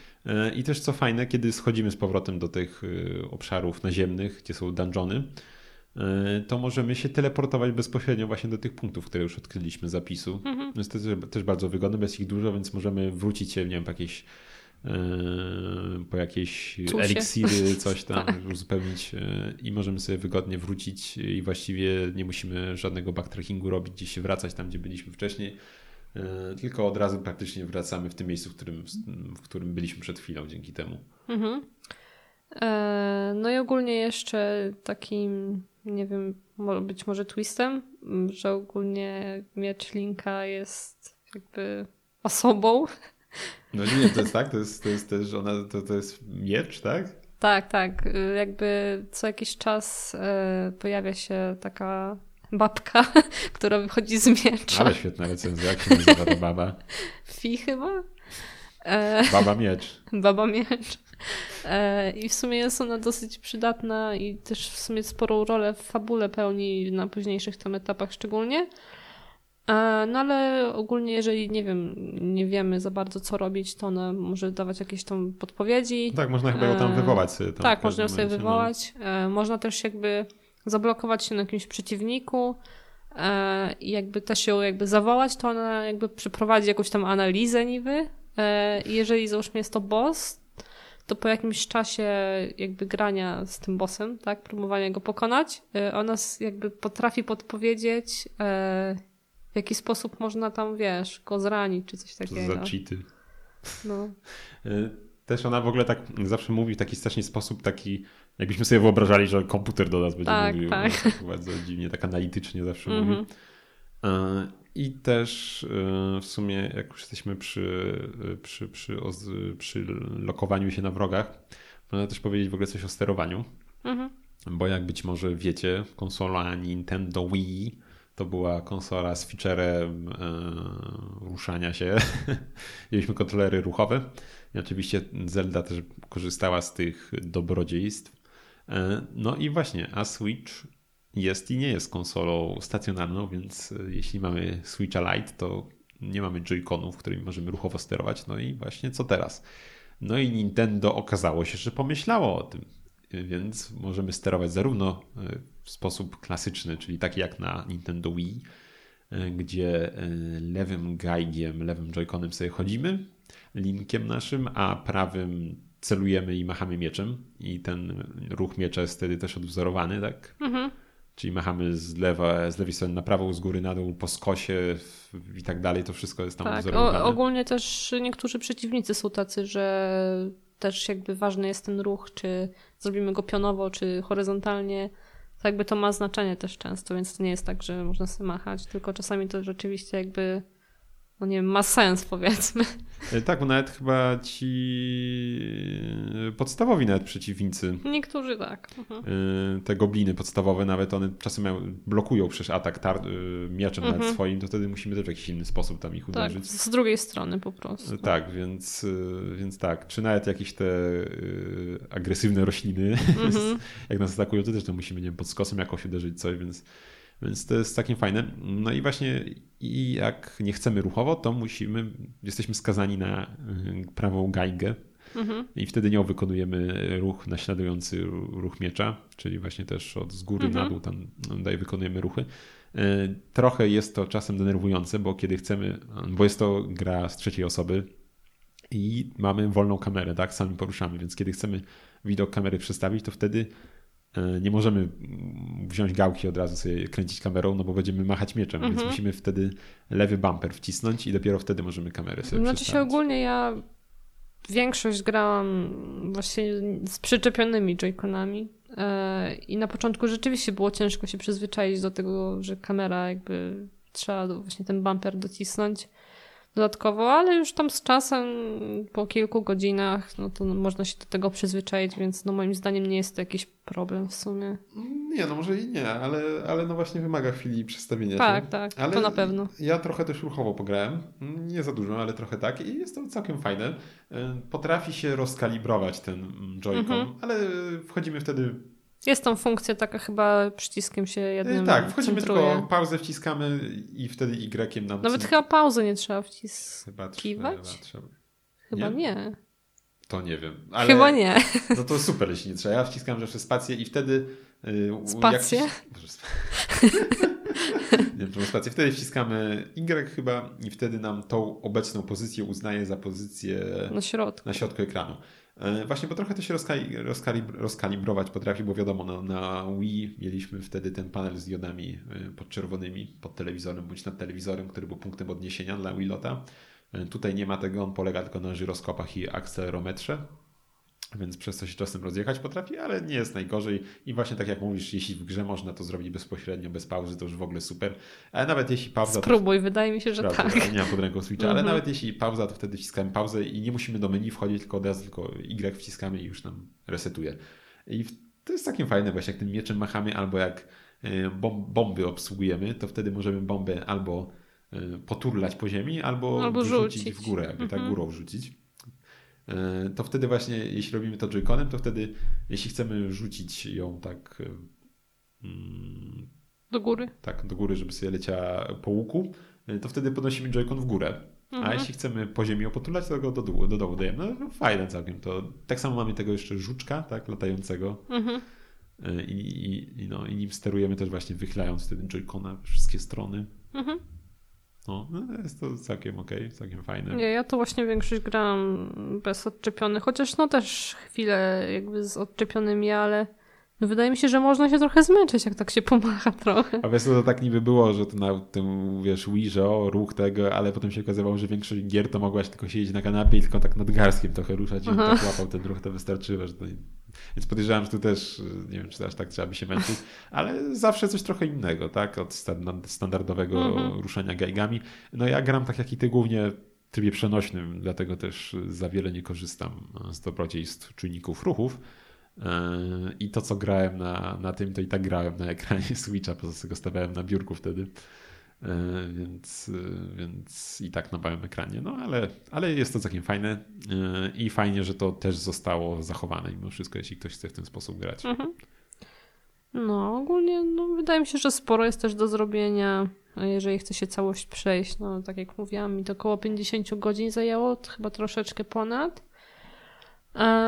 I też co fajne, kiedy schodzimy z powrotem do tych e, obszarów naziemnych, gdzie są dungeony, e, to możemy się teleportować bezpośrednio właśnie do tych punktów, które już odkryliśmy z zapisu. Mhm. Jest to też, bardzo wygodne, bez ich dużo, więc możemy wrócić się, nie wiem, po jakieś, e, po jakieś eliksiry, coś tam Tak. uzupełnić e, i możemy sobie wygodnie wrócić i właściwie nie musimy żadnego backtrackingu robić, gdzieś się wracać tam, gdzie byliśmy wcześniej, e, tylko od razu praktycznie wracamy w tym miejscu, w którym, w którym byliśmy przed chwilą dzięki temu. Mhm. E, No i ogólnie jeszcze takim, nie wiem, być może twistem, że ogólnie miecz Linka jest jakby osobą. No nie, to jest tak, to jest, to jest też, ona, to, to jest miecz, tak? Tak, tak. y, Jakby co jakiś czas e, pojawia się taka babka, która wychodzi z miecza. Ale świetna recenzja, jak się nazywa ta baba? Fi chyba? E, Baba miecz. Baba Miecz. E, I w sumie jest ona dosyć przydatna i też w sumie sporą rolę w fabule pełni na późniejszych tam etapach szczególnie. E, No ale ogólnie jeżeli, nie wiem, nie wiemy za bardzo co robić, to ona może dawać jakieś tam podpowiedzi. Tak, można chyba ją tam E, wywołać sobie. Tam tak, można ją sobie momencie, no. wywołać. E, Można też jakby zablokować się na jakimś przeciwniku e, i jakby też ją jakby zawołać, to ona jakby przeprowadzi jakąś tam analizę niby. E, I jeżeli załóżmy jest to boss, to po jakimś czasie jakby grania z tym bossem, tak, próbowania go pokonać, e, ona jakby potrafi podpowiedzieć w jaki sposób można tam, wiesz, go zranić czy coś Co takiego. za cheaty. No. Też ona w ogóle tak zawsze mówi w taki strasznie sposób, taki jakbyśmy sobie wyobrażali, że komputer do nas będzie Tak, mówił. tak. Tak bardzo dziwnie, tak analitycznie zawsze Mhm. mówi. E, I też e, w sumie, jak już jesteśmy przy, przy, przy, oz- przy lokowaniu się na wrogach, można też powiedzieć w ogóle coś o sterowaniu. Mhm. Bo jak być może wiecie, konsola Nintendo Wii to była konsola z featurem e, ruszania się. Mieliśmy kontrolery ruchowe i oczywiście Zelda też korzystała z tych dobrodziejstw. E, no i właśnie, a Switch jest i nie jest konsolą stacjonarną, więc e, jeśli mamy Switcha Lite, to nie mamy Joy-Conów, którymi możemy ruchowo sterować. No i właśnie co teraz? No i Nintendo okazało się, że pomyślało o tym więc możemy sterować zarówno e, w sposób klasyczny, czyli taki jak na Nintendo Wii, e, gdzie e, lewym gajgiem, lewym joyconem sobie chodzimy, linkiem naszym, a prawym celujemy i machamy mieczem i ten ruch miecza jest wtedy też odwzorowany, tak? Mhm. Czyli machamy z, lewa, z lewej strony na prawą, z góry na dół, po skosie i tak dalej, to wszystko jest tam Tak, odwzorowane. o, ogólnie też niektórzy przeciwnicy są tacy, że też jakby ważny jest ten ruch, czy zrobimy go pionowo, czy horyzontalnie. To jakby to ma znaczenie też często, więc to nie jest tak, że można sobie machać, tylko czasami to rzeczywiście jakby, no nie wiem, ma sens powiedzmy. E, Tak, bo nawet chyba ci e, podstawowi nawet przeciwnicy Niektórzy tak. Mhm. Y, te gobliny podstawowe, nawet one czasem mają, blokują przecież atak tar- mieczem nawet Mhm. swoim, to wtedy musimy też w jakiś inny sposób tam ich Tak, uderzyć. z drugiej strony po prostu. Tak, więc, więc tak. Czy nawet jakieś te agresywne rośliny, Mhm. jak nas atakują, to też to musimy, nie wiem, pod skosem jakoś uderzyć coś, więc, więc to jest takim fajne. No i właśnie i jak nie chcemy ruchowo, to musimy, jesteśmy skazani na y, prawą gajgę, Mhm. i wtedy nią wykonujemy ruch naśladujący ruch miecza, czyli właśnie też od z góry Mhm. na dół tam dalej wykonujemy ruchy. E, Trochę jest to czasem denerwujące, bo kiedy chcemy, bo jest to gra z trzeciej osoby i mamy wolną kamerę, tak, sami poruszamy, więc kiedy chcemy widok kamery przestawić, to wtedy nie możemy mm, wziąć gałki od razu sobie kręcić kamerą, no bo będziemy machać mieczem, więc Mhm. musimy wtedy lewy bumper wcisnąć i dopiero wtedy możemy kamerę sobie Znaczy się ogólnie ja większość grałam właśnie z przyczepionymi joyconami e, i na początku rzeczywiście było ciężko się przyzwyczaić do tego, że kamera jakby trzeba właśnie ten bumper docisnąć dodatkowo, ale już tam z czasem po kilku godzinach no to można się do tego przyzwyczaić, więc no moim zdaniem nie jest to jakiś problem w sumie. Nie, no może i nie, ale, ale no właśnie wymaga chwili przestawienia Tak, się. tak, ale to na pewno. Ja trochę też ruchowo pograłem, nie za dużo, ale trochę tak i jest to całkiem fajne. E, Potrafi się rozkalibrować ten mm, Joy-Con, Mhm. ale wchodzimy wtedy... Jest tam funkcja taka chyba przyciskiem się jednym e, Tak, wchodzimy centruje. tylko, pauzę wciskamy i wtedy Y nam... Nawet chyba pauzę nie trzeba wciskać. Chyba trzeba. Chyba Nie? nie. To nie wiem. Ale, Chyba nie. No to super, jeśli nie trzeba. Ja wciskam zawsze spację i wtedy... y, u- Spację? jak nie wiem, czemu spację. Wtedy wciskamy Y chyba i wtedy nam tą obecną pozycję uznaje za pozycję Na środku. na środku ekranu. E, Właśnie, bo trochę to się rozkali, rozkali, rozkalibrować potrafi, bo wiadomo, na, na Wii mieliśmy wtedy ten panel z diodami e, podczerwonymi pod telewizorem bądź nad telewizorem, który był punktem odniesienia dla Wii Lota. E, Tutaj nie ma tego, on polega tylko na żyroskopach i akcelerometrze, więc przez to się czasem rozjechać potrafi, ale nie jest najgorzej. I właśnie tak jak mówisz, jeśli w grze można to zrobić bezpośrednio, bez pauzy, to już w ogóle super. Ale nawet jeśli pauza... to Spróbuj, wydaje mi się, że Prawda, tak. Nie mam pod ręką Switcha, ale Mhm. nawet jeśli pauza, to wtedy wciskamy pauzę i nie musimy do menu wchodzić, tylko od razu tylko Y wciskamy i już nam resetuje. I to jest całkiem fajne właśnie, jak tym mieczem machamy, albo jak bom, bomby obsługujemy, to wtedy możemy bombę albo e, poturlać po ziemi, albo, Albo rzucić. w górę, jakby tak Mhm. górą wrzucić. E, To wtedy właśnie, jeśli robimy to joyconem, to wtedy, jeśli chcemy rzucić ją tak e, mm, Do góry. tak do góry, żeby sobie leciała po łuku, y, to wtedy podnosimy joycon w górę. A Mhm. jeśli chcemy po ziemi ją potulać, to go do, dołu, do dołu dajemy. No fajne całkiem to. Tak samo mamy tego jeszcze żuczka, tak, latającego Mhm. y, i, i, no, i nim sterujemy też właśnie wychylając wtedy joycona wszystkie strony. Mhm. No, jest to całkiem okej, całkiem fajne. Nie, ja to właśnie większość grałam bez odczepionych, chociaż no też chwilę jakby z odczepionymi, ale No wydaje mi się, że można się trochę zmęczyć, jak tak się pomacha trochę. A wiesz, to tak niby było, że to na tym, wiesz, Wii, że o, ruch tego, ale potem się okazywało, że większość gier to mogłaś tylko siedzieć na kanapie i tylko tak nadgarstkiem trochę ruszać i on tak łapał ten ruch, to wystarczyło. Że to... Więc podejrzewam, że tu też, nie wiem, czy aż tak trzeba by się męczyć, ale zawsze coś trochę innego, tak, od standardowego mhm. ruszania gaigami. No ja gram tak jak i ty głównie w trybie przenośnym, dlatego też za wiele nie korzystam z dobrodziejstw czujników ruchów, E, I to, co grałem na, na tym, to i tak grałem na ekranie Switcha, po prostu go stawiałem na biurku wtedy. E, więc, więc i tak na małym ekranie. No ale, ale jest to całkiem fajne e, i fajnie, że to też zostało zachowane mimo wszystko, jeśli ktoś chce w ten sposób grać. Mhm. No, ogólnie no, wydaje mi się, że sporo jest też do zrobienia. Jeżeli chce się całość przejść, no tak jak mówiłam, mi to około 50 godzin zajęło, chyba troszeczkę ponad.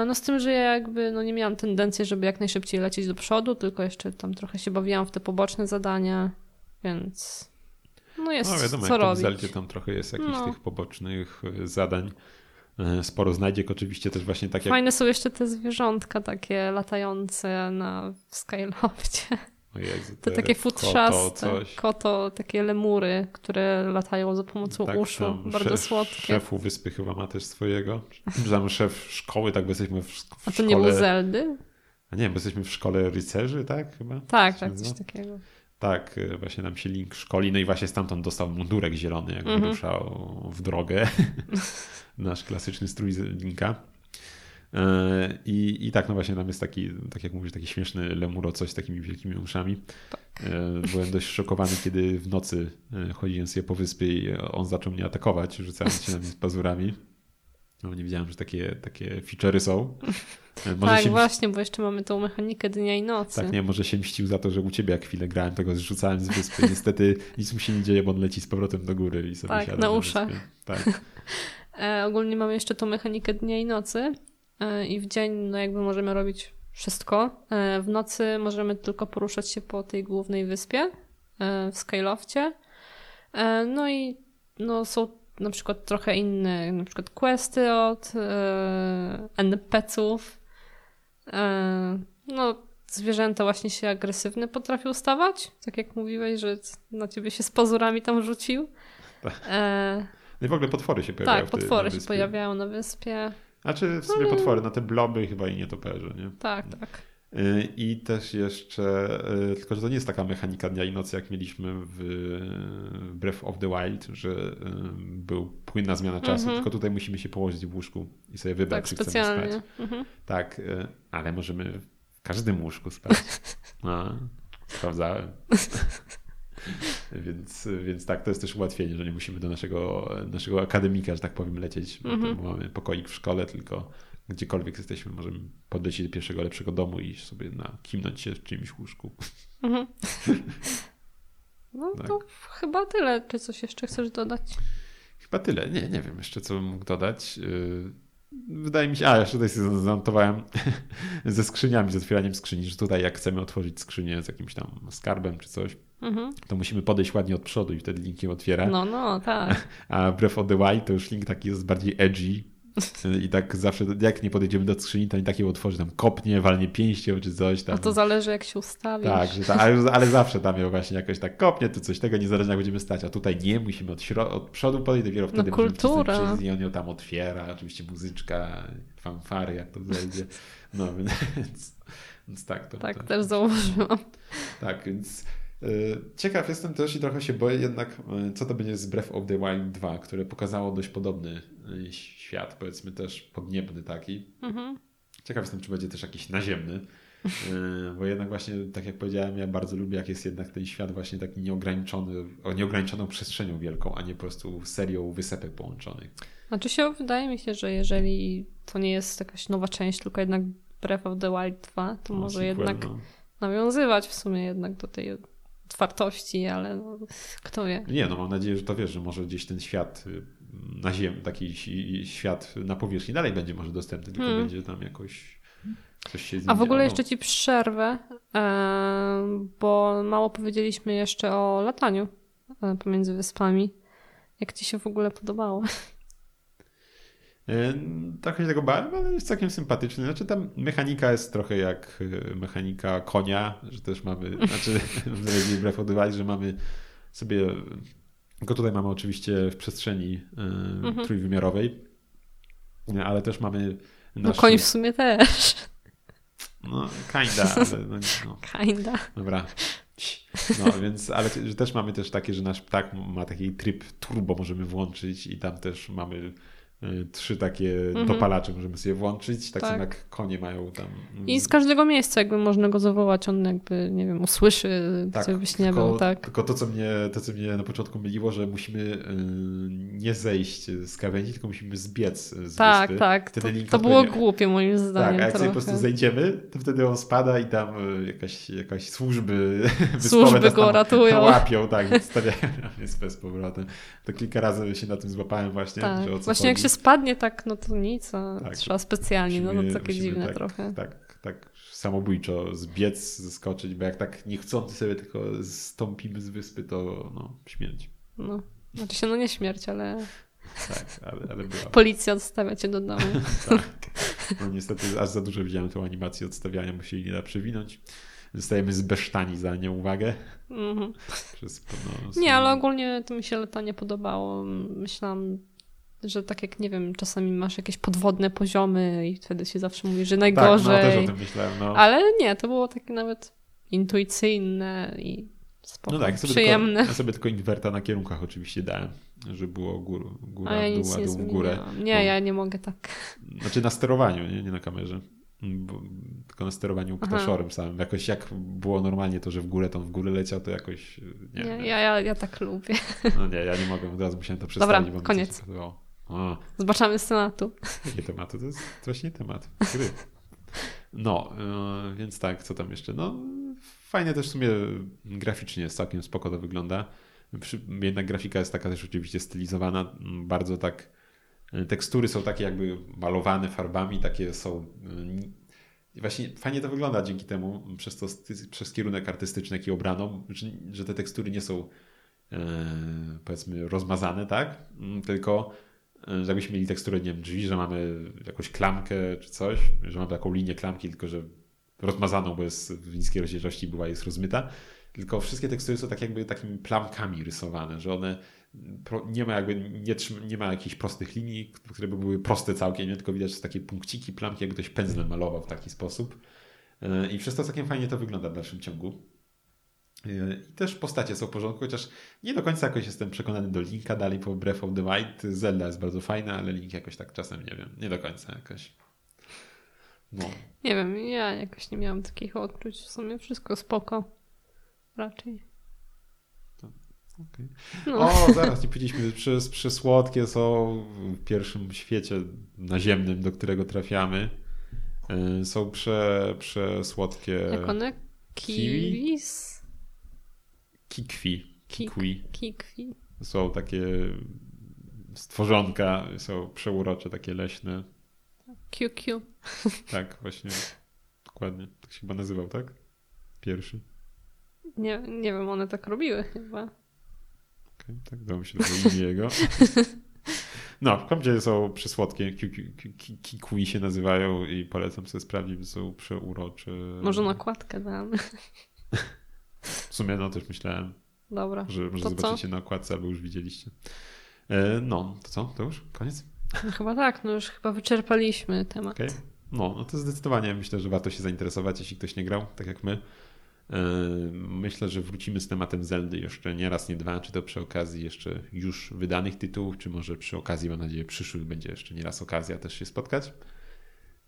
No z tym, że ja jakby no nie miałam tendencji, żeby jak najszybciej lecieć do przodu, tylko jeszcze tam trochę się bawiłam w te poboczne zadania, więc no jest no, wiadomo, co jak robić. w Zeldzie tam trochę jest jakichś no. tych pobocznych e, zadań. E, sporo znajdziek oczywiście też właśnie tak jak... Fajne są jeszcze te zwierzątka takie latające na Skyloftie. Jezu, te, te takie futrzaste, koto, koto, takie lemury, które latają za pomocą tak, uszu. Bardzo szef, słodkie. Szefu wyspy chyba ma też swojego. Tam szef szkoły, tak, bo jesteśmy w, w A to szkole... nie był Zeldy? A nie, bo jesteśmy w szkole rycerzy, tak? Chyba? Tak, tak, coś takiego. Tak, e, właśnie nam się link szkoli, no i właśnie stamtąd dostał mundurek zielony, jak mm -hmm. wyruszał w drogę. Nasz klasyczny strój linka. E, I, I tak, no właśnie tam jest taki, tak jak mówisz, taki śmieszny lemuro, coś z takimi wielkimi uszami. Tak. E, byłem dość szokowany, kiedy w nocy e, chodziłem sobie po wyspie i on zaczął mnie atakować, rzucając się na mnie z pazurami. No, nie wiedziałem, że takie, takie feature'y są. Może tak, się... właśnie, bo jeszcze mamy tą mechanikę dnia i nocy. Tak, nie, może się mścił za to, że u ciebie jak chwilę grałem, tego zrzucałem z wyspy. Niestety nic mu się nie dzieje, bo on leci z powrotem do góry i sobie Tak, na uszach. Tak. e, ogólnie mamy jeszcze tą mechanikę dnia i nocy, E, i w dzień no jakby możemy robić wszystko. E, w nocy możemy tylko poruszać się po tej głównej wyspie e, w Skyloftie. No i no, są na przykład trochę inne, na przykład questy od NPC-ów. No, zwierzęta właśnie się agresywne potrafią stawać, tak jak mówiłeś, że na ciebie się z pozorami tam rzucił. Tak. No i w ogóle potwory się pojawiają. Tak, potwory się pojawiają na wyspie. Znaczy w sumie Ale... potwory, no te bloby chyba i nietoperze, nie? Tak, tak. Y, I też jeszcze, y, tylko że to nie jest taka mechanika dnia i nocy, jak mieliśmy w Breath of the Wild, że y, był płynna zmiana czasu, mm -hmm. tylko tutaj musimy się położyć w łóżku i sobie wybrać, tak, czy specjalnie. chcemy spać. Mm -hmm. Tak, ale możemy w każdym łóżku spać. No, sprawdzałem. więc, więc tak, to jest też ułatwienie, że nie musimy do naszego, naszego akademika, że tak powiem, lecieć. Mm -hmm. Mamy pokoik w szkole, tylko gdziekolwiek jesteśmy, możemy podlecieć do pierwszego lepszego domu i sobie na kimnąć się w czymś łóżku. -hmm. No tak. to chyba tyle. Czy coś jeszcze chcesz dodać? Chyba tyle. Nie, nie wiem jeszcze, co bym mógł dodać. Y, wydaje mi się, a jeszcze tutaj sobie zanotowałem ze skrzyniami, z otwieraniem skrzyni, że tutaj jak chcemy otworzyć skrzynię z jakimś tam skarbem czy coś, mhm. to musimy podejść ładnie od przodu i wtedy link ją otwiera. No, no, tak. A the Wild to już link taki jest bardziej edgy, i tak zawsze, jak nie podejdziemy do skrzyni, to nie takiego otworzy, tam kopnie, walnie pięścią czy coś tam. A to zależy jak się ustawisz. Tak, że ta, ale, ale, zawsze tam ją właśnie jakoś tak kopnie, to coś tego, niezależnie jak będziemy stać, a tutaj nie, musimy od, od przodu podejść, dopiero wtedy no, kultura. możemy i on ją tam otwiera, oczywiście muzyczka, fanfary, jak to zejdzie. No więc, więc tak. To, tak, to, też zauważyłam. Tak, więc Ciekaw jestem też i trochę się boję jednak, y, co to będzie z Breath of the Wild 2, które pokazało dość podobny y, świat, powiedzmy też podniebny taki. Mhm. Ciekaw jestem, czy będzie też jakiś naziemny. Bo jednak właśnie, tak jak powiedziałem, ja bardzo lubię, jak jest jednak ten świat właśnie taki nieograniczony, o nieograniczoną przestrzenią wielką, a nie po prostu serią wysepek połączonych. Znaczy się, wydaje mi się, że jeżeli to nie jest jakaś nowa część, tylko jednak Breath of the Wild 2, to no, może sequel, jednak no. nawiązywać w sumie jednak do tej otwartości, ale no, kto wie. Nie, no mam nadzieję, że to wiesz, że może gdzieś ten świat y, na ziemi, taki świat na powierzchni dalej będzie może dostępny, tylko hmm. będzie tam jakoś coś się A w ogóle jeszcze ci przerwę, bo mało powiedzieliśmy jeszcze o lataniu e, pomiędzy wyspami. Jak ci się w ogóle podobało? E, trochę się tego bałem, ale jest całkiem sympatyczny. Znaczy tam mechanika jest trochę jak e, mechanika konia, że też mamy, znaczy w Breath of the Wild, że mamy sobie, tylko tutaj mamy oczywiście w przestrzeni mhm. trójwymiarowej, ale też mamy nasz... No koń w sumie też. No, kinda, ale no, no. Kinda. Dobra. No, więc, ale też mamy też takie, że nasz ptak ma taki tryb turbo możemy włączyć i tam też mamy trzy takie mhm. dopalacze możemy sobie włączyć, tak, tak. samo jak konie mają tam. I z każdego miejsca jakby można go zawołać, on jakby, nie wiem, usłyszy, tak, co byś nie był, tak. Tylko to co, mnie, to, co mnie na początku myliło, że musimy y, nie zejść z krawędzi, tylko musimy zbiec z Tak, wyspy. tak. To, to było głupie moim zdaniem. Tak, a jak trochę. sobie po prostu zejdziemy, to wtedy on spada i tam y, jakaś, jakaś służby Służby go ratują. Łapią, tak, stawiają z powrotem. To kilka razy się na tym złapałem właśnie. Tak. właśnie chodzi. jak się spadnie tak, no to nic, a tak, trzeba specjalnie, musimy, no to takie dziwne tak, trochę. Tak, tak samobójczo zbiec, zeskoczyć, bo jak tak niechcący sobie tylko stąpimy z wyspy, to no, śmierć. No, znaczy się no nie śmierć, ale... Tak, ale, ale była. Policja odstawia cię do domu. tak. No niestety aż za dużo widziałem tą animację odstawiania, musieli nie da przewinąć. Zostajemy zbesztani za nieuwagę. Mm -hmm. Przez, no, nie, ale ogólnie to mi się latanie podobało. Myślałam, że tak jak, nie wiem, czasami masz jakieś podwodne poziomy i wtedy się zawsze mówi, że najgorzej. Tak, no też o tym myślałem, no. Ale nie, to było takie nawet intuicyjne i spoko, no tak, sobie przyjemne. Tylko, ja sobie tylko inwerta na kierunkach oczywiście dałem, że było gór, góra, ja dół, a dół górę. Nie, bo, ja nie mogę tak. Znaczy na sterowaniu, nie, nie na kamerze. Bo, tylko na sterowaniu ptaszorem samym. Jakoś jak było normalnie to, że w górę to w górę leciał, to jakoś nie, nie, Ja, ja, ja tak lubię. No nie, ja nie mogę, od razu musiałem to przestawić. Dobra, koniec. A. Zobaczamy z tematu. Jakie tematy? To jest właśnie temat gry. No, yy, więc tak, co tam jeszcze? No, fajnie też w sumie graficznie całkiem spoko to wygląda. Jednak grafika jest taka też oczywiście stylizowana, bardzo tak e, tekstury są takie jakby malowane farbami, takie są e, właśnie fajnie to wygląda dzięki temu, przez, to, przez kierunek artystyczny, jaki obrano, że, że te tekstury nie są e, powiedzmy rozmazane, tak? Mm, tylko jakbyśmy mieli teksturę, nie wiem, drzwi, że mamy jakąś klamkę czy coś, że mamy taką linię klamki, tylko że rozmazaną, bo jest w niskiej rozdzielczości była, jest rozmyta, tylko wszystkie tekstury są tak jakby takimi plamkami rysowane, że one nie ma jakby, nie, nie ma jakichś prostych linii, które by były proste całkiem, nie? tylko widać że takie punkciki, plamki, jak ktoś pędzlem malował w taki sposób. E, I przez to całkiem fajnie to wygląda w dalszym ciągu. E, I też postacie są w porządku, chociaż nie do końca jakoś jestem przekonany do Linka dalej po Breath of the Wild. Zelda jest bardzo fajna, ale Link jakoś tak czasem, nie wiem, nie do końca jakoś. No. Nie wiem, ja jakoś nie miałam takich odczuć. W sumie wszystko spoko. Raczej. Okay. No. O, zaraz nie powiedzieliśmy, że przesłodkie są w pierwszym świecie naziemnym, do którego trafiamy. E, są prze, przesłodkie. Jak one? Kiwis? Kikwi. Kikwi. Kikwi. Są takie stworzonka, są przeurocze, takie leśne. QQ. Tak, właśnie. Dokładnie. Tak się chyba nazywał, tak? Pierwszy. Nie, nie wiem, one tak robiły chyba. Okay, tak, dało mi się do jego. No, w każdym są przysłodkie, kikui się nazywają i polecam sobie sprawdzić, są przeurocze. Może nakładkę damy. W sumie no też myślałem. Dobra. Że może to zobaczycie co? na okładce, albo już widzieliście. E, no, to co? To już? Koniec? No, chyba tak, no już chyba wyczerpaliśmy temat. Okay. No, no to zdecydowanie myślę, że warto się zainteresować, jeśli ktoś nie grał, tak jak my. E, myślę, że wrócimy z tematem Zeldy jeszcze nie raz, nie dwa, czy to przy okazji jeszcze już wydanych tytułów, czy może przy okazji, mam nadzieję, przyszłych będzie jeszcze nie raz okazja też się spotkać.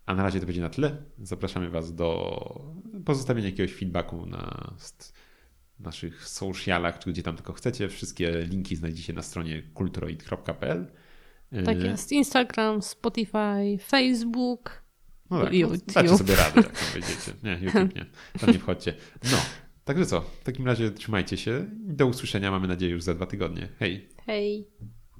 A na razie to będzie na tyle. Zapraszamy Was do pozostawienia jakiegoś feedbacku na naszych socialach, czy gdzie tam tylko chcecie. Wszystkie linki znajdziecie na stronie kulturoid.pl. Tak e, jest. Instagram, Spotify, Facebook. No tak, YouTube. No, dacie sobie radę, jak tam wejdziecie. Nie, YouTube nie. Tam nie wchodźcie. No, także co? W takim razie trzymajcie się. Do usłyszenia, mamy nadzieję, już za dwa tygodnie. Hej. Hej.